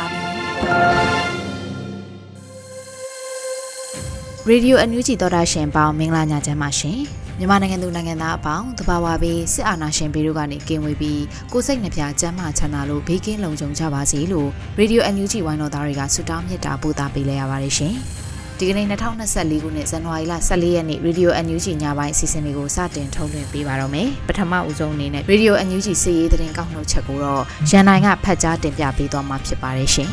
ါပြီ ရေဒီယိုအန်ယူဂျီသောတာရှင်ပေါင်းမင်္ဂလာညချမ်းပါရှင်မြန်မာနိုင်ငံသူနိုင်ငံသားအပေါင်းတဘာဝပြီးစစ်အာဏာရှင်ဘေးတို့ကနေကင်းဝေးပြီးကိုစိတ်နှပြကျမ်းမာချမ်းသာလို့ဘေးကင်းလုံခြုံကြပါစေလို့ရေဒီယိုအန်ယူဂျီဝိုင်းတော်သားတွေကဆုတောင်းမြတ်တာပို့သပေးလိုက်ရပါတယ်ရှင် ဒီကနေ့2024ခုနှစ်ဇန်နဝါရီလ14ရက်နေ့ရေဒီယိုအန်ယူဂျီညပိုင်းအစီအစဉ်လေးကိုစတင်ထုတ်လွှင့်ပေးပါတော့မယ်ပထမဦးဆုံးအနေနဲ့ရေဒီယိုအန်ယူဂျီစီးရေးသတင်းကောက်နှုတ်ချက်ကိုတော့ရန်နိုင်ကဖတ်ကြားတင်ပြပေးသွားမှာဖြစ်ပါတယ်ရှင်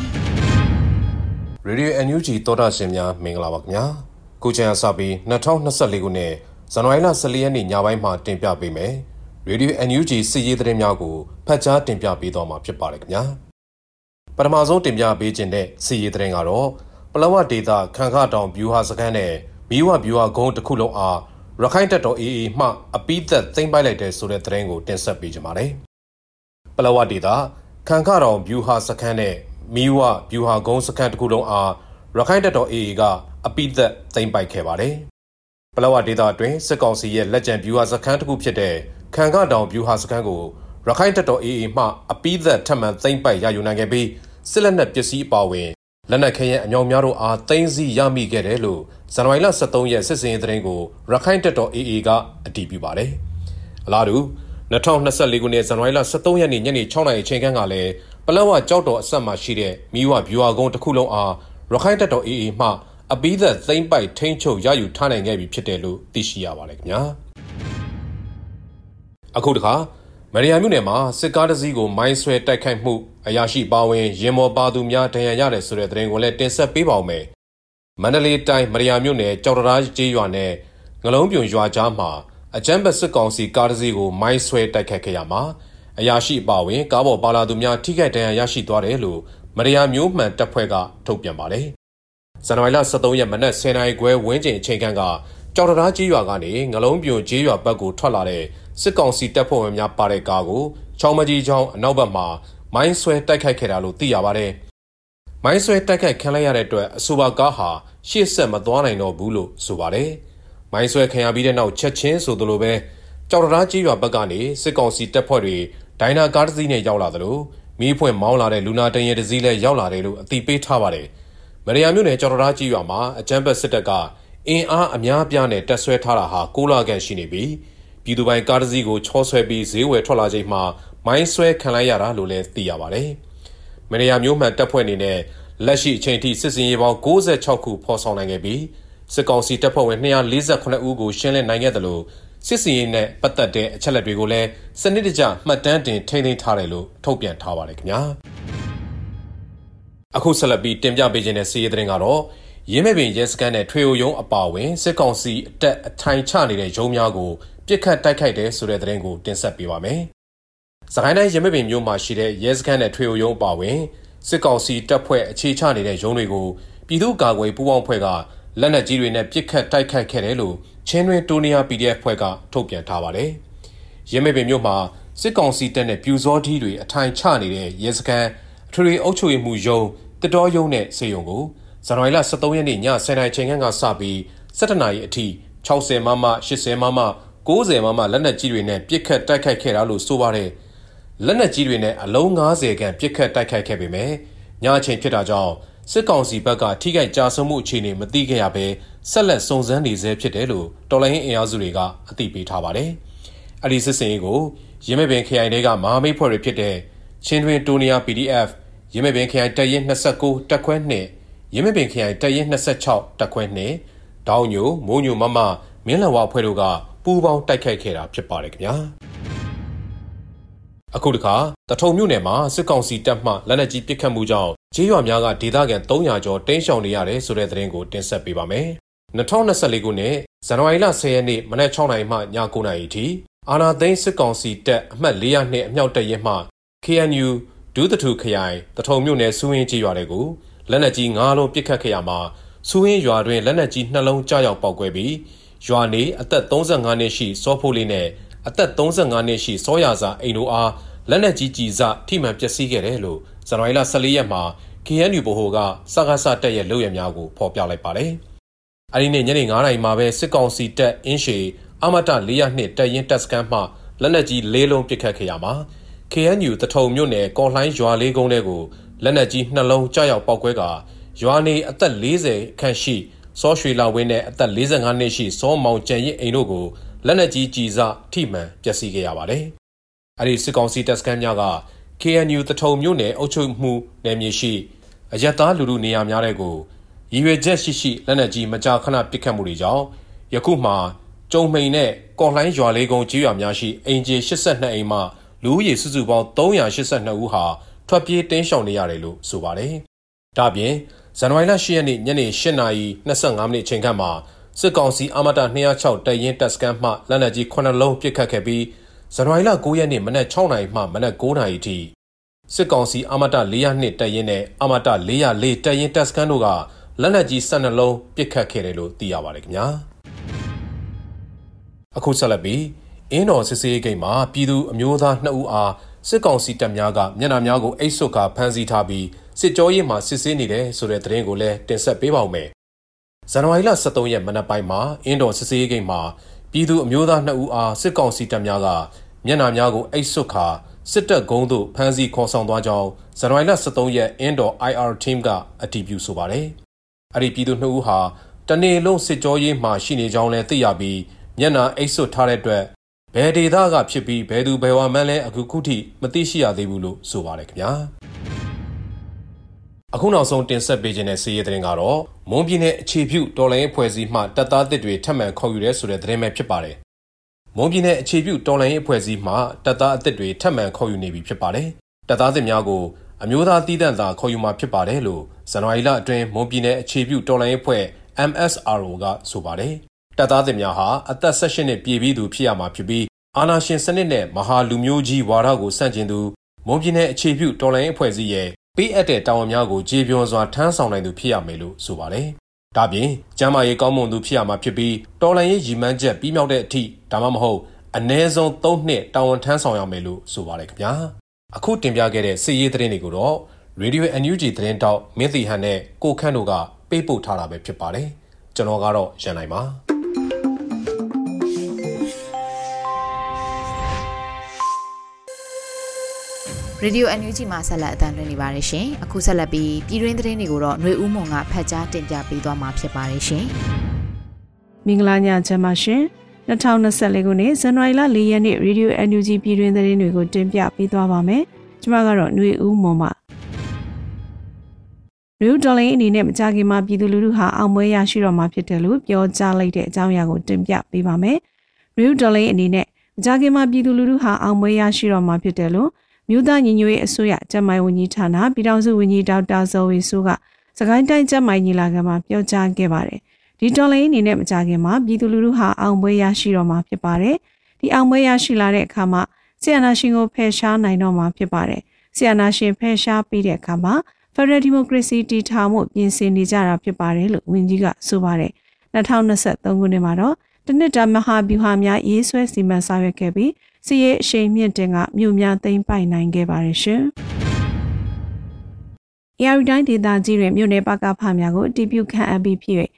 ရေဒီယို NUG သောတာရှင်များမင်္ဂလာပါခင်ဗျာခုချိန်အစပြီး2024ခုနှစ်ဇန်နဝါရီလ14ရက်နေ့ညပိုင်းမှာတင်ပြပေးမယ်ရေဒီယို NUG စီရေးသတင်းများကိုဖတ်ကြားတင်ပြပေးသွားမှာဖြစ်ပါတယ်ခင်ဗျာပထမဆုံးတင်ပြပေးခြင်းတဲ့စီရေးသတင်းကတော့ ပလောဝဒေတာခန့်ခတောင်ဗျူဟာစခန်းနဲ့မီးဝဗျူဟာကုန်းတစ်ခုလုံးအားရခိုင်တပ်တော် AA မှအပိသက်သိမ်းပိုက်လိုက်တဲ့ဆိုတဲ့သတင်းကိုတင်ဆက်ပေးကြပါမယ်ပလောဝဒေတာခန့်ခတောင်ဗျူဟာစခန်းနဲ့မီးဝဗျူဟာကုန်းစခန်းတစ်ခုလုံးအားရခိုင်တပ်တော် AA ကအပိသက်သိမ်းပိုက်ခဲ့ပါတယ်။ပလောဝဒေသအတွင်းစစ်ကောင်စီရဲ့လက်ကျန်ဗျူဟာစခန်းတစ်ခုဖြစ်တဲ့ခံကတောင်ဗျူဟာစခန်းကိုရခိုင်တပ်တော် AA မှအပိသက်ထပ်မံသိမ်းပိုက်ရယူနိုင်ခဲ့ပြီးစစ်လက်နက်ပစ္စည်းအပါအဝင် လက်နက်ခဲယမ်းအမြောက်များတို့အားသိမ်းဆည်းရမိခဲ့တယ်လို့ဇန်နဝါရီလ23ရက်စစ်စင်ရေးသတင်းကိုရခိုင်တပ်တော် AA ကအတည်ပြုပါတယ်။အလားတူ2024ခုနှစ်ဇန်နဝါရီလ23ရက်နေ့ညနေ6နာရီအချိန်ခန့်ကလည်းပလောဝကြောက်တော်အဆက်မှာရှိတဲ့မိဝဗျူဟာကုန်းတစ်ခုလုံးအားရခိုင်တပ်တော် AA မှအပိသက်သိမ့်ပိုက်ထိန်းချုပ်ရယူထားနိုင်ခဲ့ပြီဖြစ်တယ်လို့သိရှိရပါတယ်ခင်ဗျာအခုတခါမရီယာမြို့နယ်မှာစစ်ကားတစ်စီးကိုမိုင်းဆွဲတိုက်ခိုက်မှု အရာရှိပါဝင်ရင်မော်ပါသူများဒဏ်ရာရတယ်ဆိုတဲ့သတင်းကိုလည်းတင်ဆက်ပေးပါောင်းမယ်မန္တလေးတိုင်းမရီယာမြို့နယ်ကြောက်တရားကျေးရွာနဲ့ငလုံးပြုံရွာကြားမှာအကြမ်းဖက်စစ်ကောင်စီကားတစ်စီးကိုမိုင်းဆွဲတိုက်ခိုက်ခဲ့ရမှာအရာရှိပါဝင်ကားပေါ်ပါလာသူများထိခိုက်ဒဏ်ရာရရှိသွားတယ်လို့မရီယာမျိုးမှန်တပ်ဖွဲ့ကထုတ်ပြန်ပါတယ်။ဇန်နဝါရီလ23ရက်မနက်10:00နာရီခွဲဝန်းကျင်အချိန်ခန့်ကကြောက်တရားကြီးရွာကနေငလုံးပြွန်ကြီးရွာဘက်ကိုထွက်လာတဲ့စစ်ကောင်စီတပ်ဖွဲ့ဝင်များပါတဲ့ကားကိုချောင်းမကြီးချောင်းအနောက်ဘက်မှာ မိုင်းဆွဲတိုက်ခိုက်ခဲ့တာလို့သိရပါတယ်။မိုင်းဆွဲတိုက်ခိုက်ခံလိုက်ရတဲ့အတွက်အဆိုပါကားဟာရှေ့ဆက်မသွားနိုင်တော့ဘူးလို့ဆိုပါတယ်။မိုင်းဆွဲခံရပြီးတဲ့နောက်ချက်ချင်းဆိုသလိုပဲကြောက်တရားကြီးရွာဘက်ကနေစစ်ကောင်စီတပ်ဖွဲ့တွေဒိုင်နာကားတစ်စီးနဲ့ရောက်လာသလိုမီးဖွင့်မောင်းလာတဲ့လူနာတရင်တစည်းလည်းရောက်လာတယ်လို့အသိပေးထားပါတယ်။မရယာမြို့နယ်ကျော်တော်ကြီးရွာမှာအကြမ်းဖက်စစ်တပ်ကအင်အားအများပြားနဲ့တပ်ဆွဲထားတာဟာကိုလာကန်ရှိနေပြီးပြည်သူပိုင်ကားတစ်စီးကိုချောဆွဲပြီးဈေးဝယ်ထွက်လာချိန်မှာ မိုင်းဆွဲခံလိုက်ရတာလို့လည်းသိရပါတယ်။မရယာမြို့မှန်တပ်ဖွဲ့အနေနဲ့လက်ရှိအချိန်ထိစစ်စင်ရေးပေါင်း66ခုဖော်ဆောင်နိုင်ခဲ့ပြီးစစ်ကောင်စီတပ်ဖွဲ့ဝင်248ဦးကိုရှင်းလင်းနိုင်ခဲ့တယ်လို့စစ်စီရင်နဲ့ပတ်သက်တဲ့အချက်လက်တွေကိုလည်းစနစ်တကျမှတ်တမ်းတင်ထိန်းသိမ်းထားတယ်လို့ထုတ်ပြန်ထားပါတယ်ခင်ဗျာအခုဆက်လက်ပြီးတင်ပြပေးခြင်းတဲ့စီးရီးသတင်းကတော့ရင်းမဲ့ပင်ရဲစခန်းနဲ့ထွေအိုယုံအပါဝင်စစ်ကောင်စီအတက်အထိုင်ချနေတဲ့ရုံးများကိုပြစ်ခတ်တိုက်ခိုက်တဲ့ဆိုတဲ့သတင်းကိုတင်ဆက်ပေးပါမယ်။ စကိုင်းတိုင်းရင်းမဲ့ပင်မြို့မှာရှိတဲ့ရဲစခန်းနဲ့ထွေအိုယုံအပါဝင်စစ်ကောင်စီတပ်ဖွဲ့အခြေချနေတဲ့ရုံးတွေကိုပြည်သူ့ကာကွယ်ပူးပေါင်းဖွဲ့ကလက်နက်ကြီးတွေနဲ့ပစ်ခတ်တိုက်ခိုက်ခဲ့တယ်လို့ချင်းတွင်တိုးနီယာ PDF ဖွဲ့ကထုတ်ပြန်ထားပါတယ်။ရင်းမေပင်မြို့မှာစစ်ကောင်စီတပ်နဲ့ပြူစောထီးတွေအထိုင်ချနေတဲ့ရဲစခန်းအထွေထွေအုပ်ချုပ်ရေးမှူးရုံးတတော်ရုံးနဲ့စေယုံကိုဇန်နဝါရီလ23ရက်နေ့ည10:00နာရီချိန်ခန့်ကစပြီး17နာရီအထိ60မမ80မမ90မမလက်နက်ကြီးတွေနဲ့ပစ်ခတ်တိုက်ခိုက်ခဲ့တာလို့ဆိုပါတယ်။ လက်နက်ကြီးတွေနဲ့အလုံး90ခန့်ပစ်ခတ်တိုက်ခိုက်ခဲ့ပေမဲ့ညအချိန်ဖြစ်တာကြောင့်စစ်ကောင်စီဘက်ကထိခိုက်ကြဆုံးမှုအခြေအနေမသိခဲ့ရဘဲဆက်လက်စုံစမ်းနေဆဲဖြစ်တယ်လို့တော်လိုင်းအင်အားစုတွေကအသိပေးထားပါတယ်။အဲ့ဒီစစ်စင်ရေးကိုရင်းမဲ့ပင် KI တွေကမဟာမိတ်ဖွဲ့တွေဖြစ်တဲ့ချင်းတွင်တိုနီယာ PDF ရင်းမပင်ခရိုင်တရင်29တက်ခွဲ2ရင်းမပင်ခရိုင်တရင်26တက်ခွဲ2ဒေါင်းညိုမိုးညိုမမမင်းလဝအဖွဲ့တို့ကပူးပေါင်းတိုက်ခိုက်ခဲ့တာဖြစ်ပါတယ်ခင်ဗျာ အခုတခါတထုံမြို့နယ်မှာစစ်ကောင်စီတပ်မှလက်နက်ကြီးပစ်ခတ်မှုကြောင့်ကြေးရွာများကဒေသခံ300ကျော်တင်းရှောင်နေရတယ်ဆိုတဲ့သတင်းကိုတင်ဆက်ပေးပါမယ်2024ခုနှစ်ဇန်နဝါရီလ10ရက်နေ့မနက်6နာရီမှည9နာရီထိအာနာသိန်းစစ်ကောင်စီတပ်အမှတ်402အမြောက်တပ်ရင်းမှ KNU ဒုသထုခရိုင်တထုံမြို့နယ်စူးရင်းကြီးရွာတွေကိုလက်နက်ကြီး9လုံးပစ်ခတ်ခဲ့ရမှာစူးရင်းရွာတွင်လက်နက်ကြီး2လုံးကြားရောက်ပောက်ကွဲပြီးရွာနေအသက်35နှစ်ရှိစောဖိုးလေးနဲ့ အသက်35နှစ်ရှိစောရစာအိမ်တို့အားလက်နက်ကြီးကြီးစထိမှန်ပျက်စီးခဲ့တယ်လို့ဇန်နဝါရီလ14ရက်မှာ KNU ဗဟိုကစကားစတက်ရဲ့လုပ်ရများကိုဖော်ပြလိုက်ပါတယ်။အဲဒီနေ့ညနေ9:00နာရီမှာပဲစစ်ကောင်စီတပ်အင်းရှေအမတ402တပ်ရင်းတပ်စခန်းမှလက်နက်ကြီး၄လုံးပစ်ခတ်ခဲ့ရမှာ KNU တထုံမြို့နယ်ကော်လှိုင်းရွာလေးကုန်းတဲကိုလက်နက်ကြီးနှလုံးကြားရောက်ပောက်ကွဲကရွာနေအသက်40ခန့်ရှိစောရွှေလာဝင်းနဲ့အသက်45နှစ်ရှိစောမောင်ကျန်ရင်အိမ်တို့ကို လက်နက်ကြီးကြီးစထိမှန်ပျက်စီးခဲ့ရပါတယ်။အဲဒီစစ်ကောင်စီတပ်စခန်းများက KNU တထုံမြို့နယ်အုပ်ချုပ်မှုနယ်မြေရှိအယက်သားလူလူနေရာများတဲ့ကိုရည်ရွယ်ချက်ရှိရှိလက်နက်ကြီးမကြာခဏပစ်ခတ်မှုတွေကြောင့်ယခုမှကျုံမိန်နဲ့ကော်လှိုင်းရွာလေးကုန်းကြီးရွာများရှိအင်ဂျီ82အိမ်မှလူဦးရေစုစုပေါင်း382ဦးဟာထွက်ပြေးတင်းရှောင်နေရတယ်လို့ဆိုပါတယ်။ဒါပြင်ဇန်နဝါရီလ10ရက်နေ့ညနေ8:25မိနစ်အချိန်ခန့်မှာ စစ်ကောင်စီအမတာ206တရင်တပ်စခန်းမှလက်နက်ကြီး9လုံးပစ်ခတ်ခဲ့ပြီးဇန်နဝါရီလ9ရက်နေ့မနက်6:00နာရီမှမနက်9:00နာရီထိစစ်ကောင်စီအမတာ402တရင်နဲ့အမတာ404တရင်တပ်စခန်းတို့ကလက်နက်ကြီး12လုံးပစ်ခတ်ခဲ့တယ်လို့သိရပါတယ်ခင်ဗျာအခုဆက်လက်ပြီးအင်းတော်စစ်စေးဂိတ်မှာပြည်သူအမျိုးသား2ဦးအားစစ်ကောင်စီတပ်များကမျက်နှာများကိုအိတ်ဆွတ်ကာဖမ်းဆီးထားပြီးစစ်ကြောရေးမှာစစ်ဆေးနေတယ်ဆိုတဲ့သတင်းကိုလည်းတင်ဆက်ပေးပါောင်းမယ်။ ဇန်နဝါရီလ23ရက်မနက်ပိုင်းမှာအင်းတော်စစ်စေးဂိတ်မှာပြည်သူအမျိုးသား2ဦးအားစစ်ကောင်စီတပ်များကမျက်နှာများကိုအိတ်ဆွတ်ကာစစ်တပ်ဂုံးသို့ဖမ်းဆီးခေါ်ဆောင်သွားကြောင်းဇန်နဝါရီလ23ရက်အင်းတော် IR team ကအတည်ပြုဆိုပါတယ်။အဲ့ဒီပြည်သူ2ဦးဟာတနေ့လုံးစစ်ကြောရေးမှာရှိနေကြောင်းလည်းသိရပြီးမျက်နှာအိတ်ဆွတ်ထားတဲ့အတွက်ဘယ်ဒေသကဖြစ်ပြီးဘယ်သူဘယ်ဝါမှန်းလဲအခုခုထိမသိရှိရသေးဘူးလို့ဆိုပါတယ်ခင်ဗျာ အခုနောက်ဆုံးတင်ဆက်ပေးခြင်းတဲ့စီးရဲသတင်းကတော့မွန်ပြည်နယ်အခြေပြုတော်လိုင်းအဖွဲ့အစည်းမှတပ်သားတစ်တွေထပ်မံခေါ်ယူရဲဆိုတဲ့သတင်းပဲဖြစ်ပါတယ်မွန်ပြည်နယ်အခြေပြုတော်လိုင်းအဖွဲ့အစည်းမှတပ်သားအသစ်တွေထပ်မံခေါ်ယူနေပြီဖြစ်ပါတယ်တပ်သားသစ်များကိုအမျိုးသားတည်တံ့သာခေါ်ယူမှာဖြစ်ပါတယ်လို့ဇန်နဝါရီလအတွင်းမွန်ပြည်နယ်အခြေပြုတော်လိုင်းအဖွဲ့ MSRO ကဆိုပါတယ်တပ်သားသစ်များဟာအသက်16နှစ်ပြည့်ပြီးသူဖြစ်ရမှာဖြစ်ပြီးအာဏာရှင်စနစ်နဲ့မဟာလူမျိုးကြီးဝါဒကိုဆန့်ကျင်သူမွန်ပြည်နယ်အခြေပြုတော်လှန်ရေးအဖွဲ့အစည်းရဲ့ ပေးအပ်တဲ့တာဝန်များကိုကြေပြောစွာထမ်းဆောင်နိုင်သူဖြစ်ရမယ်လို့ဆိုပါတယ်။ဒါပြင်ကျမ်းမာရေးကောင်းမွန်သူဖြစ်ရမှာဖြစ်ပြီးတော်လှန်ရေးရည်မှန်းချက်ပြီးမြောက်တဲ့အထိဒါမှမဟုတ်အ ਨੇ ဆုံး၃နှစ်တာဝန်ထမ်းဆောင်ရမယ်လို့ဆိုပါတယ်ခင်ဗျာ။အခုတင်ပြခဲ့တဲ့စစ်ရေးသတင်းတွေကိုတော့ Radio NUG သတင်းတောက်မင်းတီဟန်နဲ့ကိုခန့်တို့ကပေးပို့ထားတာပဲဖြစ်ပါတယ်။ကျွန်တော်ကတော့ရန်နိုင်ပါ။ ရေဒီယို NUG မှာဆက်လက်အသံလွှင့်နေပါတယ်ရှင်။အခုဆက်လက်ပြီးပြည်တွင်းသတင်းတွေကိုတော့ຫນွေဦးမွန်ကဖတ်ကြားတင်ပြပေးသွားမှာဖြစ်ပါတယ်ရှင်။မင်္ဂလာညချမ်းပါရှင်။2024ခုနှစ်ဇန်နဝါရီလ4ရက်နေ့ရေဒီယို NUG ပြည်တွင်းသတင်းတွေကိုတင်ပြပေးသွားပါမယ်။ကျွန်မကတော့ຫນွေဦးမွန်ပါ။ရူဒေါ်လင်းအနေနဲ့မကြခင်မှာပြည်သူလူထုဟာအောင်ပွဲရရှိတော့မှာဖြစ်တယ်လို့ပြောကြားလိုက်တဲ့အကြောင်းအရာကိုတင်ပြပေးပါမယ်။ရူဒေါ်လင်းအနေနဲ့မကြခင်မှာပြည်သူလူထုဟာအောင်ပွဲရရှိတော့မှာဖြစ်တယ်လို့ မြို့သားညီညွတ်ရေးအစိုးရကျန်းမာရေးဝန်ကြီးဌာနပြည်ထောင်စုဝန်ကြီးဒေါက်တာဇော်ဝေဆိုးကစကိုင်းတိုင်းကျန်းမာရေးညီလာခံမှာပြောကြားခဲ့ပါတယ်။ဒီတော်လိုင်းအနေနဲ့မကြခင်မှာပြည်သူလူထုဟာအောင်ပွဲရရှိတော့မှာဖြစ်ပါတယ်။ဒီအောင်ပွဲရရှိလာတဲ့အခါမှာဆီယနာရှင်ကိုဖယ်ရှားနိုင်တော့မှာဖြစ်ပါတယ်။ဆီယနာရှင်ဖယ်ရှားပြီးတဲ့အခါမှာ Federal Democracy တည်ထောင်မှုပြင်ဆင်နေကြတာဖြစ်ပါတယ်လို့ဝန်ကြီးကဆိုပါတယ်။2023ခုနှစ်မှာတော့တနစ်တာမဟာဗျူဟာများရေးဆွဲစီမံဆောင်ရွက်ခဲ့ပြီး စီးရဲအရှိန်မြင့်တင်ကမြို့များသိမ်းပိုက်နိုင်ခဲ့ပါတယ်ရှင်။အရာတိုင်းဒေသကြီးတွင်မြို့နယ်ပကဖများကိုတည်ပြုခန့်အပ်ပြီးဖြစ်၍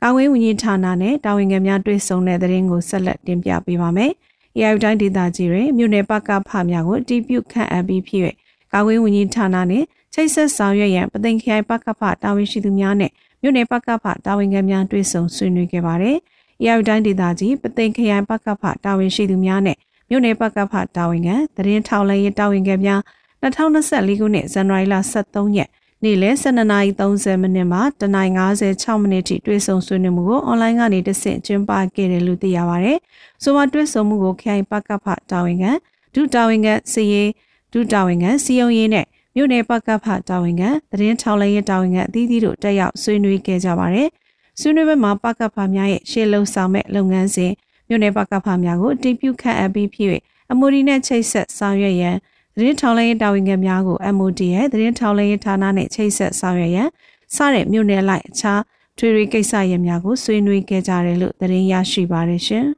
ကာဝေးဝန်ကြီးဌာနနဲ့တာဝန်ခံများတွေ့ဆုံတဲ့တဲ့ရင်ကိုဆက်လက်တင်ပြပေးပါမယ်။အရာတိုင်းဒေသကြီးတွင်မြို့နယ်ပကဖများကိုတည်ပြုခန့်အပ်ပြီးဖြစ်၍ကာဝေးဝန်ကြီးဌာနနဲ့ချိတ်ဆက်ဆောင်ရွက်ရန်ပသိမ်ခရိုင်ပကဖတာဝန်ရှိသူများနဲ့မြို့နယ်ပကဖတာဝန်ခံများတွေ့ဆုံဆွေးနွေးခဲ့ပါတယ်။အရာတိုင်းဒေသကြီးပသိမ်ခရိုင်ပကဖတာဝန်ရှိသူများနဲ့ မြို့နယ်ပကဖတာဝန်ခံသတင်းထောက်လှမ်းရေးတာဝန်ခံများ2024ခုနှစ်ဇန်နဝါရီလ23ရက်နေ့လယ်12:30မိနစ်မှ9:56မိနစ်ထိတွေ့ဆုံဆွေးနွေးမှုကိုအွန်လိုင်းကနေတဆင့်ကျင်းပခဲ့တယ်လို့သိရပါဗျ။ဆိုပါတွေ့ဆုံမှုကိုခိုင်ပကဖတာဝန်ခံဒုတာဝန်ခံစီရေးဒုတာဝန်ခံစီယုံရေးနဲ့မြို့နယ်ပကဖတာဝန်ခံသတင်းထောက်လည်းရေးတာဝန်ခံအသီးသီးတို့တက်ရောက်ဆွေးနွေးခဲ့ကြပါတယ်။ဆွေးနွေးပွဲမှာပကဖများရဲ့ရှေ့လုံဆောင်မဲ့လုပ်ငန်းစဉ် မြို့နယ်ပကဖများကိုတင်ပြခန့်အပ်ပြီးဖြစ်၍အမိုဒီနဲ့ချိတ်ဆက်ဆောင်ရွက်ရန်သတင်းထောက်လိုင်းတာဝန်ခံများကို MOD ရဲ့သတင်းထောက်လိုင်းဌာနနဲ့ချိတ်ဆက်ဆောင်ရွက်ရန်စတဲ့မြို့နယ်လိုက်အခြားထွေထွေကိစ္စရပ်များကိုဆွေးနွေးခဲ့ကြတယ်လို့သတင်းရရှိပါတယ်ရှင်။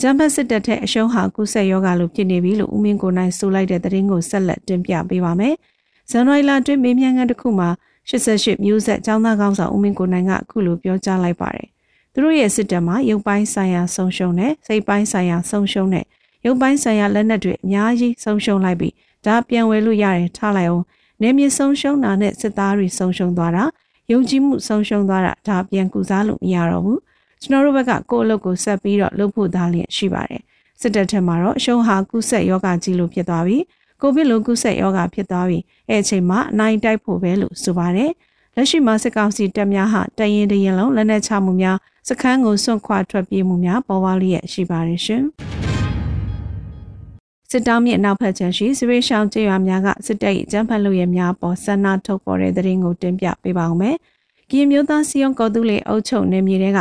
ဂျမ်ဘတ်စစ်တပ်ထက်အရှုံးဟာကုဆက်ယောဂလိုဖြစ်နေပြီလို့ဦးမင်းကိုနိုင်ဆိုလိုက်တဲ့သတင်းကိုဆက်လက်တင်ပြပေးပါမယ်။ဇန်နဝါရီလအတွင်းမေးမြန်းခန်းတစ်ခုမှာ88မျိုးဆက်ចောင်းသားကောင်းဆောင်ဦးမင်းကိုနိုင်ကအခုလိုပြောကြားလိုက်ပါတယ်။ သူတို့ရဲ့စစ်တပ်မှာရုပ်ပိုင်းဆိုင်ရာဆုံးရှုံးတဲ့စိတ်ပိုင်းဆိုင်ရာဆုံးရှုံးတဲ့ရုပ်ပိုင်းဆိုင်ရာလက်နက်တွေအများကြီးဆုံးရှုံးလိုက်ပြီးဒါပြန်ဝယ်လို့ရတယ်ထားလိုက်အောင်နေမြေဆုံးရှုံးတာနဲ့စစ်သားတွေဆုံးရှုံးသွားတာယုံကြည်မှုဆုံးရှုံးသွားတာဒါပြန်ကူစားလို့မရတော့ဘူးကျွန်တော်တို့ဘက်ကကိုယ့်အလုပ်ကိုဆက်ပြီးတော့လုပ်ဖို့သားလျက်ရှိပါတယ်စစ်တပ်ထက်မှာတော့အရှုံးဟာကုဆက်ယောဂကြီးလို့ဖြစ်သွားပြီကိုဗစ်လိုကုဆက်ယောဂဖြစ်သွားပြီအဲ့အချိန်မှာအနိုင်တိုက်ဖို့ပဲလို့ဆိုပါတယ်လက်ရှိမှာစစ်ကောင်စီတပ်များဟာတရင်တရင်လုံးလက်နက်ချမှုများ စခန်းကိုစွန့်ခွာထွက်ပြေးမှုများပေါ်ပေါလျက်ရှိပါတယ်ရှင်စစ်တောင်းမြစ်နောက်ဖက်ခြမ်းရှိစရိရှောင်းကျေးရွာများကစစ်တပ်၏အကြမ်းဖက်လုပ်ရများပေါ်ဆန္ဒထုတ်ပေါ်တဲ့သတင်းကိုတင်ပြပေးပါောင်းမယ်။ကရင်မျိုးသားစီယုံကော်တူလေအုပ်ချုပ်နေမြေတွေက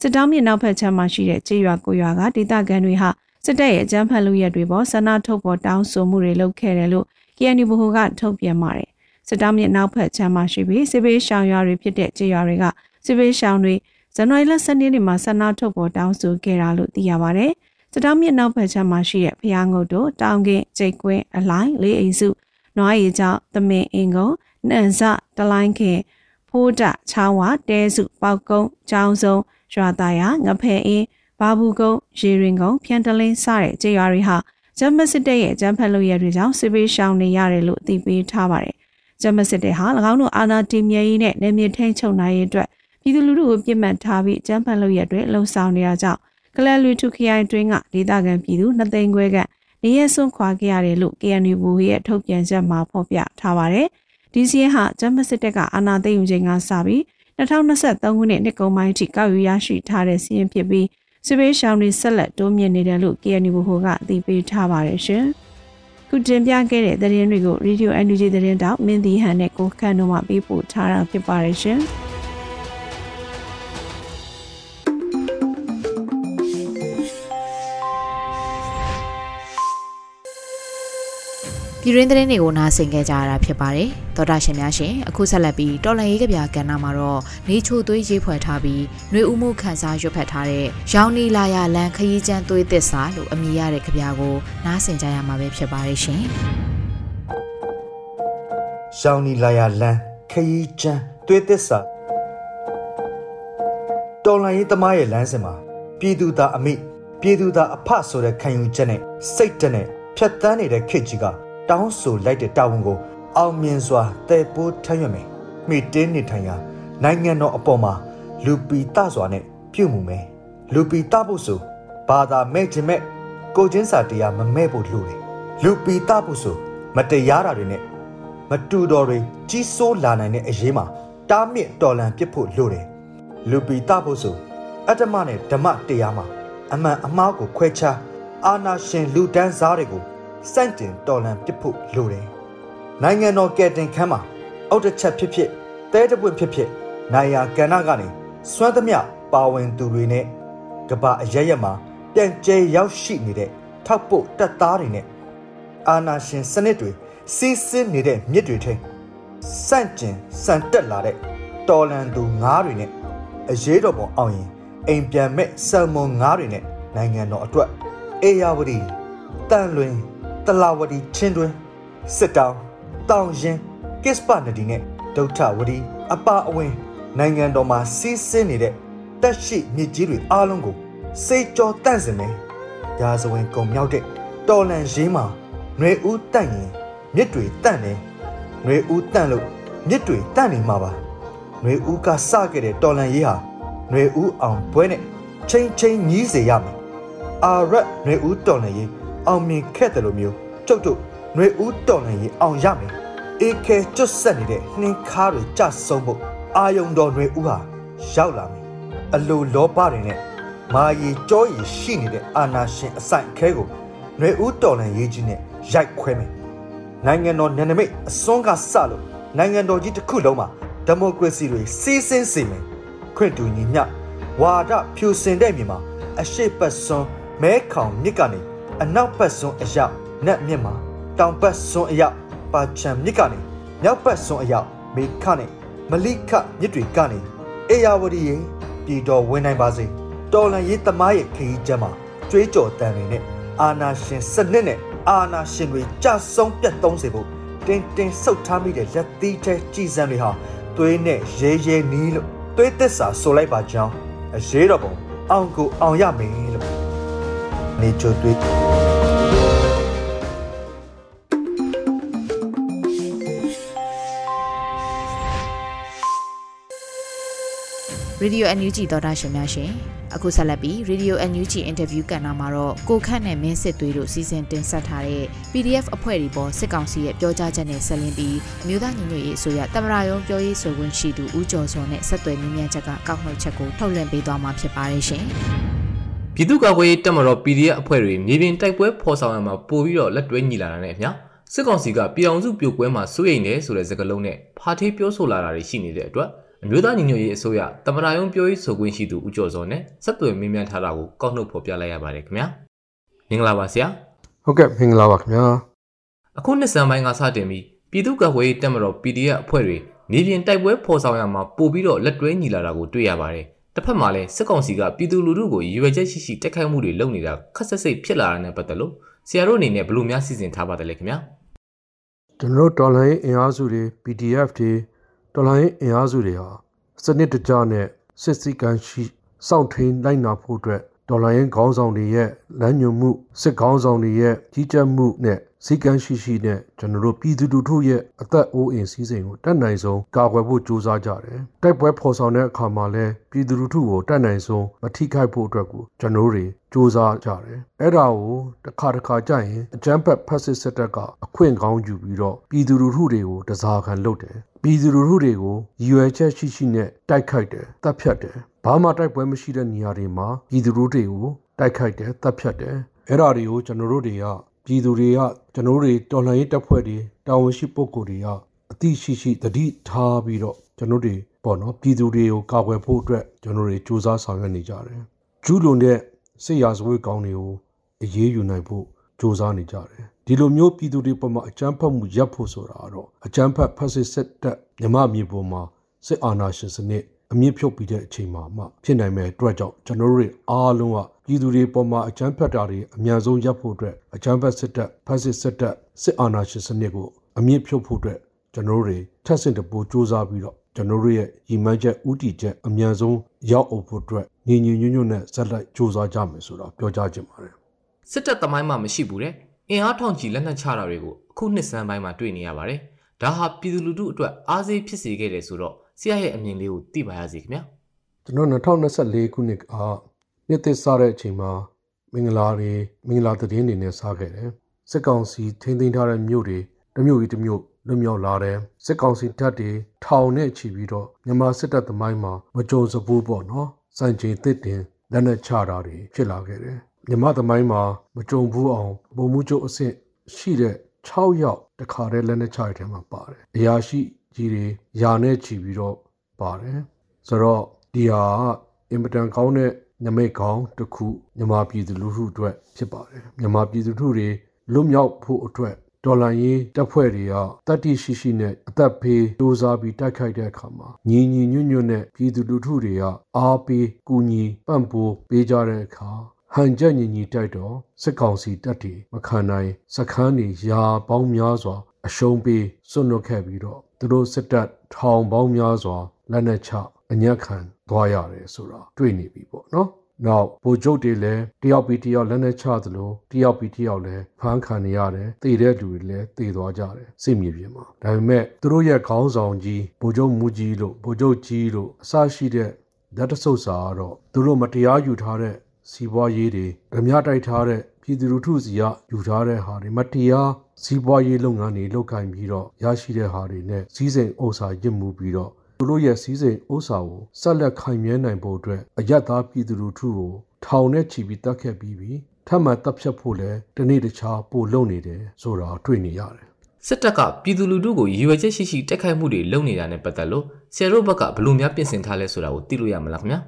စစ်တောင်းမြစ်နောက်ဖက်ခြမ်းမှာရှိတဲ့ကျေးရွာကိုရွာကဒေသခံတွေဟာစစ်တပ်ရဲ့အကြမ်းဖက်လုပ်ရတွေပေါ်ဆန္ဒထုတ်ပေါ်တောင်းဆိုမှုတွေလုပ်ခဲ့တယ်လို့ KNU ဘဟုကထုတ်ပြန်ပါတယ်။စစ်တောင်းမြစ်နောက်ဖက်ခြမ်းမှာရှိပြီးစစ်ဘေးရှောင်ရွာတွေဖြစ်တဲ့ကျေးရွာတွေကစစ်ဘေးရှောင်တွေ ဇန်နဝါရီလ10ရက်နေ့မှာဆန္ဒထုတ်ပေါ်တောင်းဆိုခဲ့တာလို့သိရပါတယ်။စတောင်းမြစ်နောက်ဘက်ခြမ်းမှာရှိတဲ့ဖျားငုတ်တို့တောင်ကင်ကျိတ်ကွင်းအလိုင်းလေးအိမ်စုနွားရီကျောင်းသမင်အင်ကုံနန့်စတလိုင်းခင်ဖိုးတချောင်းဝတဲစုပေါက်ကုန်းကျောင်းစုံရွာသားရငဖဲအင်းဘာဘူးကုန်းရေရင်ကုန်းဖြန်တလင်းစတဲ့ကြေးရွာတွေဟာဂျမစစ်တဲ့ရဲ့ဂျမ်ဖက်လို့ရတွေကြောင့်စစ်ပေးရှောင်နေရတယ်လို့အသိပေးထားပါတယ်။ဂျမစစ်တဲ့ဟာ၎င်းတို့အာဏာတည်မြဲရေးနဲ့နေမြေထိန်ချုပ်နိုင်ရေးအတွက် ပြည်သူလူထုကိုပြစ်မှတ်ထားပြီးဂျမ်ဖက်လို့ရတွေလှုံ့ဆော်နေတာကြောင့်ကလလူထုခရိုင်တွင်းကဒေသခံပြည်သူနှစ်သိန်းခွဲကနေရဆွန့်ခွာခဲ့ရတယ်လို့ KNU ဘူရဲ့ထုတ်ပြန်ချက်မှာဖော်ပြထားပါတယ်။ဒီစီရင်ဟာဂျမစစ်တပ်ကအာဏာသိမ်းယူချိန်ကစပြီး2023ခုနှစ်နှစ်ကုန်ပိုင်းအထိကောက်ယူရရှိထားတဲ့စီရင်ဖြစ်ပြီးစစ်ပေးရှောင်းတွေဆက်လက်တိုးမြင့်နေတယ်လို့ KNU ဘူကအသိပေးထားပါတယ်ရှင်။ခုတင်ပြခဲ့တဲ့သတင်းတွေကို Radio NUG သတင်းတောက်မင်းတီဟန်နဲ့ကိုခန့်တို့မှပေးပို့ထားတာဖြစ်ပါတယ်ရှင်။ ပြည်ရင်းသတင်းတွေကိုနားဆင်ကြကြရတာဖြစ်ပါတယ်။သောတာရှင်များရှင်အခုဆက်လက်ပြီးတော်လန်ရေးကဗျာကဏ္ဍမှာတော့နေချိုသွေးရေးဖွဲ့ထားပြီးຫນွေဥမှုခန်းစားရွတ်ဖတ်ထားတဲ့ရောင်နီလာရလန်ခရီးကျန်းသွေးသစ္စာလို့အမည်ရတဲ့ကဗျာကိုနားဆင်ကြရမှာပဲဖြစ်ပါတယ်ရှင်။ရောင်နီလာရလန်ခရီးကျန်းသွေးသစ္စာတော်လန်ရေးသမားရဲ့လမ်းစဉ်မှာပြည်သူသားအမိပြည်သူသားအဖဆိုတဲ့ခံယူချက်နဲ့စိတ်တနဲ့ဖြတ်တန်းနေတဲ့ခေတ်ကြီးက တောင်းဆိုလိုက်တဲ့တာဝန်ကိုအောင်မြင်စွာတည်ပိုးထမ်းရွက်မယ်မိတင်းနေထိုင်ရာနိုင်ငံတော်အပေါ်မှာလူပီတစွာနဲ့ပြုမှုမယ်လူပီတဖို့ဆိုဘာသာမဲ့ခြင်းမဲ့ကိုချင်းစာတရားမမဲ့ဖို့လိုတယ်လူပီတဖို့ဆိုမတရားတာတွေနဲ့မတူတော်တွေကြီးစိုးလာနိုင်တဲ့အရေးမှာတားမြစ်တော်လန်ပစ်ဖို့လိုတယ်လူပီတဖို့ဆိုအတ္တမနဲ့ဓမ္မတရားမှာအမှန်အမှားကိုခွဲခြားအာနာရှင်လူဒန်းစားတွေကို စန့်တင်တော်လန်ပစ်ဖို့လိုတယ်။နိုင်ငံတော်ကယ်တင်ခန်းမှာအောက်တစ်ချက်ဖြစ်ဖြစ်တဲတပွင့်ဖြစ်ဖြစ်နိုင်ရာကဏ္ဍကနေစွမ်းသမျှပါဝင်သူတွေနဲ့ကပအရရက်မှာပြန်ကျဲရောက်ရှိနေတဲ့ထောက်ပို့တပ်သားတွေနဲ့အာနာရှင်စနစ်တွေစီးဆင်းနေတဲ့မြစ်တွေထဲစန့်ကျင်စံတက်လာတဲ့တော်လန်သူငါးတွေနဲ့အရေးတော်ပုံအောင်ရင်အိမ်ပြန်မဲ့ဆယ်မွန်ငါးတွေနဲ့နိုင်ငံတော်အတွက်အေယာဝတီတန်လွင် တလာဝတီချင်းတွင်စစ်တောင်းတောင်ရင်ကစ္စပနဒီနဲ့ဒုဋ္ဌဝတီအပအဝင်နိုင်ငံတော်မှာစီးဆင်းနေတဲ့တက်ရှိမြစ်ကြီးတွေအားလုံးကိုစိတ်ကြောတန့်စင်မယ်။ရာဇဝင်ကုံမြောက်တဲ့တော်လန်ရေးမှာຫນွေဦးတန့်ရင်မြစ်တွေတန့်တယ်။ຫນွေဦးတန့်လို့မြစ်တွေတန့်နေမှာပါ။ຫນွေဦးကစခဲ့တဲ့တော်လန်ရေးဟာຫນွေဦးအောင်ပွဲနဲ့ချင်းချင်းညီးစေရမယ်။အာရက်ຫນွေဦးတော်လန်ရေး အောင်မြင်ခဲ့တယ်လို့မျိုး ကျုပ်တို့ຫນွေဦးတော်လှန်ရေးအောင်ရမယ်အေခဲကျွတ်ဆက်နေတဲ့နှင်းခါတွေကြဆုံးဖို့အာယုံတော်ຫນွေဦးဟာရောက်လာမယ်အလိုလောဘတွေနဲ့မာရီကြောရီရှိနေတဲ့အာနာရှင်အဆိုင်အခဲကိုຫນွေဦးတော်လှန်ရေးကြီးနဲ့ရိုက်ခွဲမယ်နိုင်ငံတော်နယ်နိမိတ်အစွန်းကစလို့နိုင်ငံတော်ကြီးတစ်ခုလုံးမှာဒီမိုကရေစီတွေစီးဆင်းစေမယ်ခွင့်တူညီမျှဝါဒဖြူစင်တဲ့မြေမှာအရှိတ်ပတ်စွန်းမဲခေါင်မြစ်ကနေ အနောက်ပတ်စွန်းအရောက်နက်မြစ်မှာတောင်ပတ်စွန်းအရောက်ပါချံမြစ်ကနေမြောက်ပတ်စွန်းအရောက်မေခနဲ့မလိခမြစ်တွေကနေအေယာဝတီရဲ့ပြည်တော်ဝင်နိုင်ပါစေတော်လန်ရေးသမားရဲ့ခရီးကျမ်းမှာကြွေးကြော်တန်တွေနဲ့အာနာရှင်စနစ်နဲ့အာနာရှင်တွေကြဆုံးပြတ်သုံးစေဖို့တင်းတင်းဆုတ်ထားမိတဲ့လက်သီးထဲကြည်စံတွေဟာသွေးနဲ့ရဲရဲနီးလို့သွေးသစ္စာဆိုလိုက်ပါကြောင်းအရေးတော်ပုံအောင်ကိုအောင်ရမယ်လို့ နေချိုသွေးရေဒီယို NUG သောတာရှင်များရှင်အခုဆက်လက်ပြီးရေဒီယို NUG အင်တာဗျူးကဏ္ဍမှာတော့ကိုခန့်နဲ့မင်းစစ်သွေးတို့စီစဉ်တင်ဆက်ထားတဲ့ PDF အဖွဲ့တွေပေါ်စစ်ကောင်စီရဲ့ပြောကြားချက်နဲ့ဆက်လင်းပြီးအမျိုးသားညီညွတ်ရေးအစိုးရတမရယုံပြောရေးဆိုခွင့်ရှိသူဦးကျော်စောနဲ့ဆက်သွယ်မြင်းမြတ်ချက်ကကောက်နှုတ်ချက်ကိုထုတ်လွှင့်ပေးသွားမှာဖြစ်ပါတယ်ရှင် ပြည်သူ့ကာကွယ်ရေးတပ်မတော် PDF အဖွဲ့တွေမြေပြင်တိုက်ပွဲဖော်ဆောင်ရမှာပို့ပြီးတော့လက်တွဲညီလာတာနဲ့အမျှစစ်ကောင်စီကပြည်အောင်စုပြိုကွဲမှာစိုးရိမ်တယ်ဆိုတဲ့စကားလုံးနဲ့ဖာထေးပြောဆိုလာတာတွေရှိနေတဲ့အတွက်အမျိုးသားညီညွတ်ရေးအစိုးရတမနာယုံပြောရေးဆိုခွင့်ရှိသူဦးကျော်စောနဲ့ဆက်သွယ်မြင်းမြန်းထားတာကိုကောက်နှုတ်ဖော်ပြလိုက်ရပါတယ်ခင်ဗျာမင်္ဂလာပါဆရာဟုတ်ကဲ့မင်္ဂလာပါခင်ဗျာအခုနှစ်စံပိုင်းကစတင်ပြီးပြည်သူ့ကာကွယ်ရေးတပ်မတော် PDF အဖွဲ့တွေနေပြင်တိုက်ပွဲဖော်ဆောင်ရမှာပို့ပြီးတော့လက်တွဲညီလာတာကိုတွေ့ရပါတယ် တစ်ဖက်မှာလည်းစစ်ကောင်စီကပြည်သူလူထုကိုရည်ရွယ်ချက်ရှိရှိတိုက်ခိုက်မှုတွေလုပ်နေတာခက်ဆက်စိတ်ဖြစ်လာတာနဲ့ပတ်သက်လို့ဆရာတို့အနေနဲ့ဘယ်လိုများစီစဉ်ထားပါတယ်လဲခင်ဗျာကျွန်တော်တို့တော်လိုင်းအင်အားစုတွေ PDF တွေတော်လိုင်းအင်အားစုတွေဟာစနစ်တကျနဲ့စစ်စည်းကမ်းရှိစောင့်ထိန်လိုက်နာဖို့အတွက် ဒေါ်လာရင်းခေါင်းဆောင်တွေရဲ့လမ်းညွှန်မှုစစ်ခေါင်းဆောင်တွေရဲ့ကြီးကြပ်မှုနဲ့စည်းကမ်းရှိရှိနဲ့ကျွန်တော်တို့ပြည်သူလူထုရဲ့အသက်အိုးအိမ်စီးစိမ်ကိုတတ်နိုင်ဆုံးကာကွယ်ဖို့ကြိုးစားကြတယ်။တိုက်ပွဲဖော်ဆောင်တဲ့အခါမှာလည်းပြည်သူလူထုကိုတတ်နိုင်ဆုံးမထိခိုက်ဖို့အတွက်ကိုကျွန်တော်တို့ကြိုးစားကြတယ်။အဲ့ဒါကိုတစ်ခါတစ်ခါကြာရင်အကြမ်းဖက်ဖက်စစ်စစ်တပ်ကအခွင့်ကောင်းယူပြီးတော့ပြည်သူလူထုတွေကိုတစားခံလုပ်တယ်။ပြည်သူလူထုတွေကိုရည်ရွယ်ချက်ရှိရှိနဲ့တိုက်ခိုက်တယ်၊တပ်ဖြတ်တယ်။ ဘာမှတိုက်ပွဲမရှိတဲ့နေရာတွေမှာပြည်သူလူထုတွေကိုတိုက်ခိုက်တယ်၊တပ်ဖြတ်တယ်။အဲ့ဒါတွေကိုကျွန်တော်တို့တွေကပြည်သူတွေကကျွန်တော်တို့တွေတော်လှန်ရေးတပ်ဖွဲ့တွေတာဝန်ရှိပုဂ္ဂိုလ်တွေကအသိရှိရှိတတိထားပြီးတော့ကျွန်တော်တွေပေါ့နော်ပြည်သူတွေကိုကာကွယ်ဖို့အတွက်ကျွန်တော်တွေစူးစမ်းဆောင်ရွက်နေကြတယ်။ကျူးလွန်တဲ့စစ်ရာဇဝတ်ကောင်းတွေကိုအရေးယူနိုင်ဖို့စူးစမ်းနေကြတယ်။ဒီလိုမျိုးပြည်သူတွေပေါ်မှာအကြမ်းဖက်မှုရပ်ဖို့ဆိုတာကတော့အကြမ်းဖက်ဖက်စစ်စစ်တပ်မြမမြေပေါ်မှာစစ်အာဏာရှင်စနစ် အမြင့်ဖြုတ်ပြီးတဲ့အချိန်မှာမှဖြစ်နိုင်မဲ့အတွက်ကြောင့်ကျွန်တော်တို့အားလုံးကပြည်သူတွေပေါ်မှာအကြမ်းဖက်တာတွေအများဆုံးရပ်ဖို့အတွက်အကြမ်းဖက်စစ်တပ်ဖက်စစ်စစ်တပ်စစ်အာဏာရှင်စနစ်ကိုအမြင့်ဖြုတ်ဖို့အတွက်ကျွန်တော်တို့တွေထက်ဆင့်တပိုးစူးစမ်းပြီးတော့ကျွန်တော်တို့ရဲ့ရည်မှန်းချက်ဥတီချက်အများဆုံးရောက်အောင်ဖို့အတွက်ညီညီညွတ်ညွတ်နဲ့ဇက်လိုက်စူးစမ်းကြမယ်ဆိုတော့ပြောကြားချင်ပါတယ်စစ်တပ်သမိုင်းမှာမရှိဘူးတဲ့အင်အားထောင်ချီလက်နက်ချတာတွေကိုအခုနှစ်စံပိုင်းမှာတွေ့နေရပါတယ်ဒါဟာပြည်သူလူထုအတွက်အားစေးဖြစ်စေခဲ့တယ်ဆိုတော့ ဆရာရဲ့အမြင်လေးကိုသိပါရစေခင်ဗျာကျွန်တော်2024ခုနှစ်ကနှစ်သစ်စတဲ့အချိန်မှာမင်္ဂလာတွေမင်္ဂလာသတင်းတွေနဲ့စားခဲ့တယ်စစ်ကောင်စီထိန်းသိမ်းထားတဲ့မြို့တွေတစ်မြို့ကြီးတစ်မြို့လွတ်မြောက်လာတယ်စစ်ကောင်စီတပ်တွေထောင်နဲ့ချီပြီးတော့မြန်မာစစ်တပ်သမိုင်းမှာမကြုံစဘူးပေါ့နော်စံချိန်သစ်တင်လက်နက်ချတာတွေဖြစ်လာခဲ့တယ်မြန်မာသမိုင်းမှာမကြုံဘူးအောင်ပုံမှုချုပ်အဆင့်ရှိတဲ့6ယောက်တခါတည်းလက်နက်ချရတဲ့မှာပါတယ်အရာရှိ ကြီးတွေယာနဲ့ချီပြီးတော့ပါတယ်ဆိုတော့ဒီဟာအင်မတန်ကောင်းတဲ့နမိတ်ကောင်းတစ်ခုမြန်မာပြည်သူလူထုအတွက်ဖြစ်ပါတယ်မြန်မာပြည်သူလူထုတွေလွတ်မြောက်ဖို့အတွက်ဒေါ်လာရင်းတပ်ဖွဲ့တွေကတတ္တိရှိရှိနဲ့အသက်ဖေးစူးစမ်းပြီးတိုက်ခိုက်တဲ့အခါမှာညီညီညွတ်ညွတ်နဲ့ပြည်သူလူထုတွေကအားပေးကူညီပံ့ပိုးပေးကြတဲ့အခါဟန်ချက်ညီညီတိုက်တော့စစ်ကောင်စီတပ်တွေမခံနိုင်စခန်းတွေရာပေါင်းများစွာအရှုံးပေးစွန့်လွတ်ခဲ့ပြီးတော့ သူတို့စစ်တပ်ထောင်ပေါင်းများစွာလက်နက်ချအညက်ခံသွားရတယ်ဆိုတာတွေ့နေပြီပေါ့နော်။နောက်ဗိုလ်ချုပ်တွေလည်းတယောက်ပြီးတယောက်လက်နက်ချသလိုတယောက်ပြီးတယောက်လည်းဖမ်းခံနေရတယ်။တည်တဲ့လူတွေလည်းတည်သွားကြတယ်။စိတ်မြေပြင်မှာ။ဒါပေမဲ့သူတို့ရဲ့ခေါင်းဆောင်ကြီးဗိုလ်ချုပ်မူကြီးလို့ဗိုလ်ချုပ်ကြီးလို့အစရှိတဲ့လက်တဆုပ်စာကတော့သူတို့မတရားယူထားတဲ့ စီးပွားရေးတွေဓမြတိုက်ထားတဲ့ပြည်သူလူထုစီကယူထားတဲ့ဟာတွေမတရားစီးပွားရေးလုပ်ငန်းတွေလုပ်ကိုင်ပြီးတော့ရရှိတဲ့ဟာတွေနဲ့စီးစိမ်ဥစ္စာရစ်မှုပြီးတော့သူတို့ရဲ့စီးစိမ်ဥစ္စာကိုဆက်လက်ခိုင်မြဲနိုင်ဖို့အတွက်အယက်သားပြည်သူလူထုကိုထောင်နဲ့ချီပြီးတတ်ခဲ့ပြီးပြီထပ်မံတပ်ဖြတ်ဖို့လဲတနေ့တခြားပို့လုံနေတယ်ဆိုတာတွေ့နေရတယ်စစ်တပ်ကပြည်သူလူထုကိုရည်ရွယ်ချက်ရှိရှိတိုက်ခိုက်မှုတွေလုပ်နေတာနဲ့ပတ်သက်လို့ဆရာတို့ဘက်ကဘယ်လိုများပြင်ဆင်ထားလဲဆိုတာကိုသိလို့ရမလားခင်ဗျာ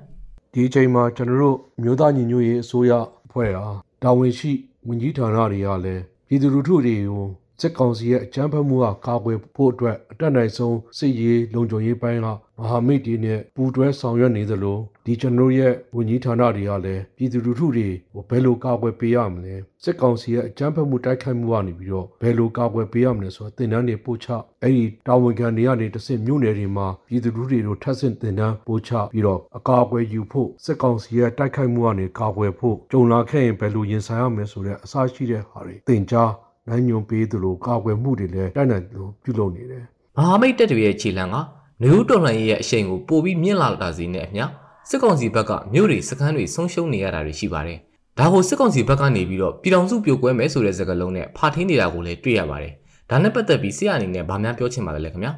ဒီအချိန်မှာကျွန်တော်တို့မြို့သားညီညွတ်ရေးအစိုးရအဖွဲ့ဟာတာဝန်ရှိဝန်ကြီးဌာနတွေကလည်းပြည်သူလူထုတွေကို စစ်ကောင်စီရဲ့အကြမ်းဖက်မှုကကာကွယ်ဖို့အတွက်အတက်နိုင်ဆုံးစစ်ရေးလုံခြုံရေးပိုင်းကမဟာမိတ်တွေနဲ့ပူးတွဲဆောင်ရွက်နေသလိုဒီကျွန်တော်ရဲ့ဝန်ကြီးဌာနတွေကလည်းပြည်သူလူထုတွေကိုဘယ်လိုကာကွယ်ပေးရမလဲစစ်ကောင်စီရဲ့အကြမ်းဖက်မှုတိုက်ခိုက်မှုကနေပြီးတော့ဘယ်လိုကာကွယ်ပေးရမလဲဆိုတော့တင်တန်းတွေပို့ချအဲ့ဒီတာဝန်ခံတွေကနေတစ်ဆင့်မြို့နယ်တွေမှာပြည်သူလူထုတွေကိုထပ်ဆင့်တင်တန်းပို့ချပြီးတော့အကာအကွယ်ယူဖို့စစ်ကောင်စီရဲ့တိုက်ခိုက်မှုကနေကာကွယ်ဖို့ကြုံလာခဲ့ရင်ဘယ်လိုရင်ဆိုင်ရမလဲဆိုတဲ့အစရှိတဲ့ဟာတွေတင်ကြား နိုင်ညွန်ပေးသလိုကာကွယ်မှုတွေလည်းတိုက်နိုင်လို့ပြုလုပ်နေတယ်။မဟာမိတ်တပ်တွေရဲ့ခြေလှမ်းကနေဦးတော်လှန်ရေးရဲ့အရှိန်ကိုပိုပြီးမြင့်လာတာစီနဲ့အမျှစစ်ကောင်စီဘက်ကမြို့တွေစခန်းတွေဆုံးရှုံးနေရတာတွေရှိပါတယ်။ဒါကိုစစ်ကောင်စီဘက်ကနေပြီးတော့ပြည်တော်စုပြိုကွဲမယ်ဆိုတဲ့စကားလုံးနဲ့ဖာထင်းနေတာကိုလည်းတွေ့ရပါတယ်။ဒါနဲ့ပတ်သက်ပြီးဆရာအနေနဲ့ဗာများပြောချင်ပါတယ်လေခင်ဗျာ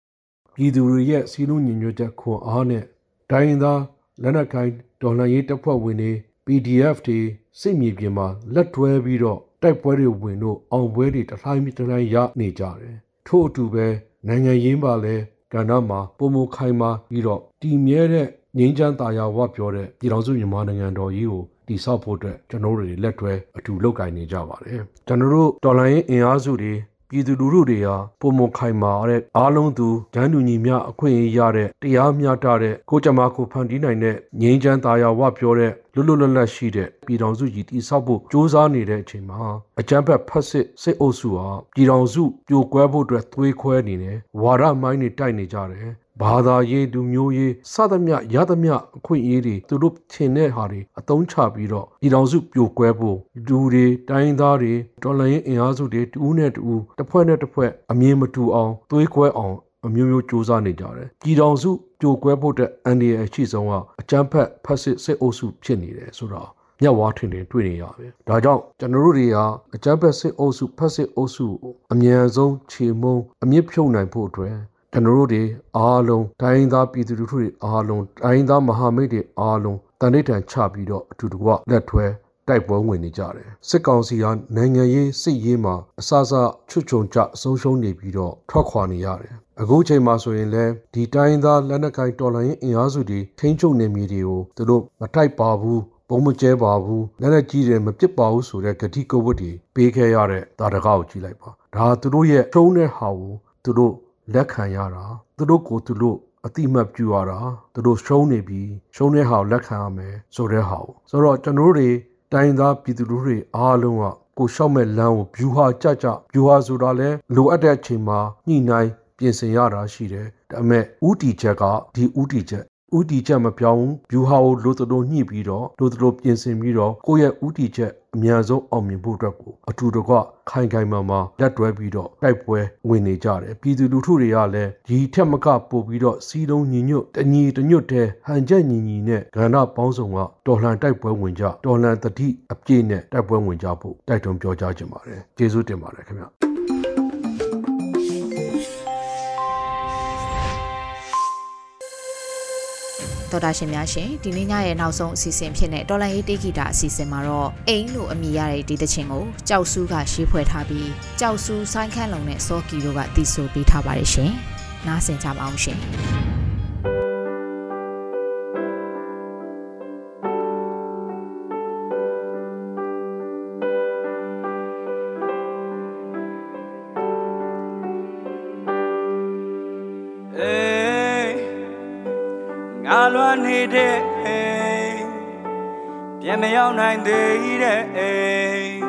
။ပြည်သူတွေရဲ့စီးလုံးညီညွတ်ချက်ခွန်အားနဲ့တိုင်းသားလက်နက်ကိုင်တော်လှန်ရေးတပ်ဖွဲ့ဝင်တွေ PDF တွေစစ်မြေပြင်မှာလက်တွဲပြီးတော့ တိုက်ပွဲတွေဝင်လို့အောင်ပွဲတွေတထိုင်းတထိုင်းရနေကြတယ်ထို့အတူပဲနိုင်ငံရင်းပါလဲကဏ္ဍမှာပုံမခိုင်မာပြီးတော့တည်မြဲတဲ့ငြိမ်းချမ်းသာယာဝပြောတဲ့ပြည်တော်စုမြန်မာနိုင်ငံတော်ကြီးကိုတည်ဆောက်ဖို့အတွက်ကျွန်တော်တို့တွေလက်တွဲအတူလုပ်ကိုင်နေကြပါတယ်ကျွန်တော်တို့တော်လိုင်းအင်အားစုတွေ ပြည်သူလူထုတွေဟာပုံမခိုင်မာတဲ့အားလုံးသူဂျန်တူညီမျှအခွင့်အရေးရတဲ့တရားမျှတတဲ့ကိုကြမာကိုဖန်တီးနိုင်တဲ့ငြိမ်းချမ်းသာယာဝပြောတဲ့လွတ်လွတ်လပ်လပ်ရှိတဲ့ပြည်တော်စုကြီးတည်ဆောက်ဖို့စ조사နေတဲ့အချိန်မှာအကြမ်းဖက်ဖက်စစ်စစ်အုပ်စုဟာပြည်တော်စုပြိုကွဲဖို့အတွက်သွေးခွဲနေတယ်ဝါဒမိုင်းတွေတိုက်နေကြတယ် ဘာသာရေးလူမျိုးရေးစသမျှရသမျှအခွင့်အရေးတွေသူတို့ထင်တဲ့ဟာတွေအသုံးချပြီးတော့ပြည်တော်စုပြိုကွဲဖို့လူတွေတိုင်းသားတွေတော်လှန်ရေးအင်အားစုတွေတူးနဲ့တူးတစ်ဖွဲ့နဲ့တစ်ဖွဲ့အမြင်မတူအောင်သွေးကွဲအောင်အမျိုးမျိုးစ조사နေကြတယ်ပြည်တော်စုပြိုကွဲဖို့တဲ့အန်ဒီရဲ့အရှိဆုံးကအကြမ်းဖက်ဖက်စစ်စစ်အုပ်စုဖြစ်နေတယ်ဆိုတော့မြတ်ဝါထင်ထင်တွေ့နေရပဲဒါကြောင့်ကျွန်တော်တို့တွေကအကြမ်းဖက်စစ်အုပ်စုဖက်စစ်အုပ်စုအမြန်ဆုံးခြေမုံအမြင့်ဖြုတ်နိုင်ဖို့အတွက် ကျွန်တော်တို့တွေအားလုံးတိုင်းသားပြည်သူလူထုတွေအားလုံးတိုင်းသားမဟာမိတ်တွေအားလုံးတန်ဋိဌာန်ချပြီးတော့အတူတကွလက်ထွဲတိုက်ပွဲဝင်နေကြတယ်စစ်ကောင်စီကနိုင်ငံရေးစစ်ရေးမှာအစအစချွတ်ချုံကြအဆုံးရှုံးနေပြီးတော့ထွက်ခွာနေရတယ်အခုချိန်မှာဆိုရင်လည်းဒီတိုင်းသားလက်နက်ကိုင်တော်လှန်ရေးအင်အားစုတွေထိန်းချုပ်နေမည်တွေကိုသူတို့မတိုက်ပါဘူးပုံမကျဲပါဘူးလက်လက်ကြီးတယ်မပစ်ပါဘူးဆိုတဲ့ဂတိကဝတ်တွေပေးခဲ့ရတဲ့တာတကားကိုကြည့်လိုက်ပါဒါသူတို့ရဲ့ထုံးတဲ့ဟာကိုသူတို့ လက်ခံရတာသူတို့ကိုသူတို့အတိမတ်ပြုရတာသူတို့ရှုံးနေပြီရှုံးတဲ့ဟာကိုလက်ခံရမယ်ဆိုတဲ့ဟာကိုဆိုတော့ကျွန်တော်တို့တွေတိုင်းသားပြည်သူတွေအားလုံးကကိုရှောက်မဲ့လမ်းကိုဗျူဟာကြကြဗျူဟာဆိုတာလဲလိုအပ်တဲ့အချိန်မှာညှိနှိုင်းပြင်ဆင်ရတာရှိတယ်ဒါပေမဲ့ဥတီချက်ကဒီဥတီချက် ဥတီချက်မပြောင်းဘူး view ဟာကိုလိုသလိုညှိပြီးတော့လိုသလိုပြင်ဆင်ပြီးတော့ကိုယ့်ရဲ့ဥတီချက်အများဆုံးအောင်မြင်ဖို့အတွက်ကိုအထူးတကွခိုင်ခိုင်မာမာလက်တွဲပြီးတော့တိုက်ပွဲဝင်နေကြတယ်ပြည်သူလူထုတွေကလည်းဒီထက်မကပို့ပြီးတော့စီးလုံးညီညွတ်တညီတညွတ်တဲ့ဟန်ချက်ညီညီနဲ့ကဏ္ဍပေါင်းစုံကတော်လှန်တိုက်ပွဲဝင်ကြတော်လှန်တတိအပြည့်နဲ့တိုက်ပွဲဝင်ကြဖို့တိုက်တွန်းပြောကြားခြင်းပါတယ်ကျေးဇူးတင်ပါတယ်ခင်ဗျ တော်တာရှင်များရှင်ဒီနေ့ညရဲ့နောက်ဆုံးအစီအစဉ်ဖြစ်တဲ့တော်လန်ရေးတေဂီတာအစီအစဉ်မှာတော့အိမ်လို့အမည်ရတဲ့ဒီသချင်းကိုကြောက်ဆူးကရှေးဖွဲ့ထားပြီးကြောက်ဆူးဆိုင်းခန့်လုံနဲ့စောကီတို့ကတီးဆိုပေးထားပါတယ်ရှင်နားဆင်ကြပါအောင်ရှင် တဲ့အိမ်ပြန်မရောက်နိုင်သေးတဲ့အိမ်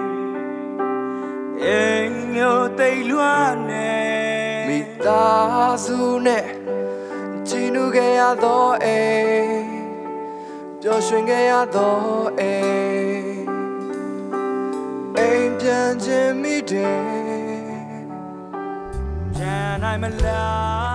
အိမ်မျိုးတိတ်လွမ်းနေမိသားစုနဲ့ချီနူခဲ့ရသောအိမ်ပျော်ရွှင်ခဲ့ရသောအိမ်အိမ်ပြန်ခြင်းမိတယ်ချမ်းနို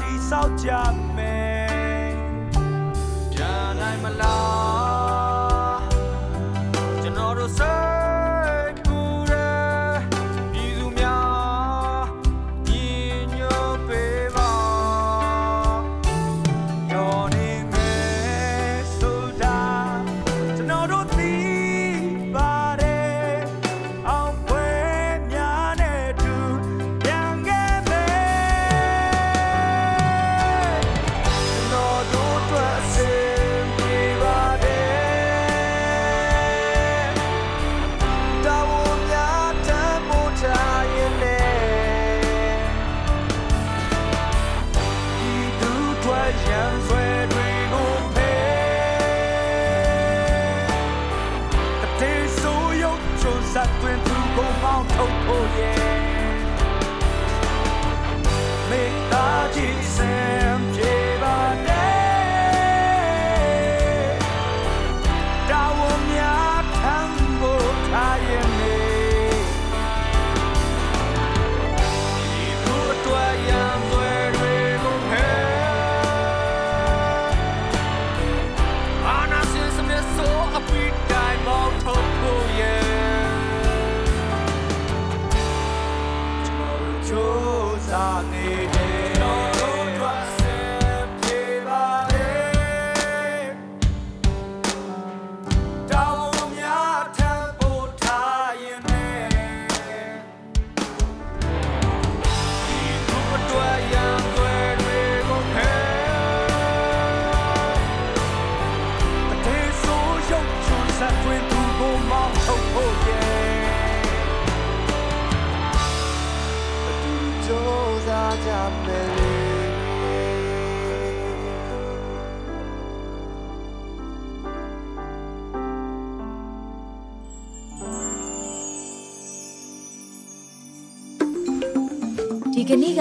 ညာစွာတိ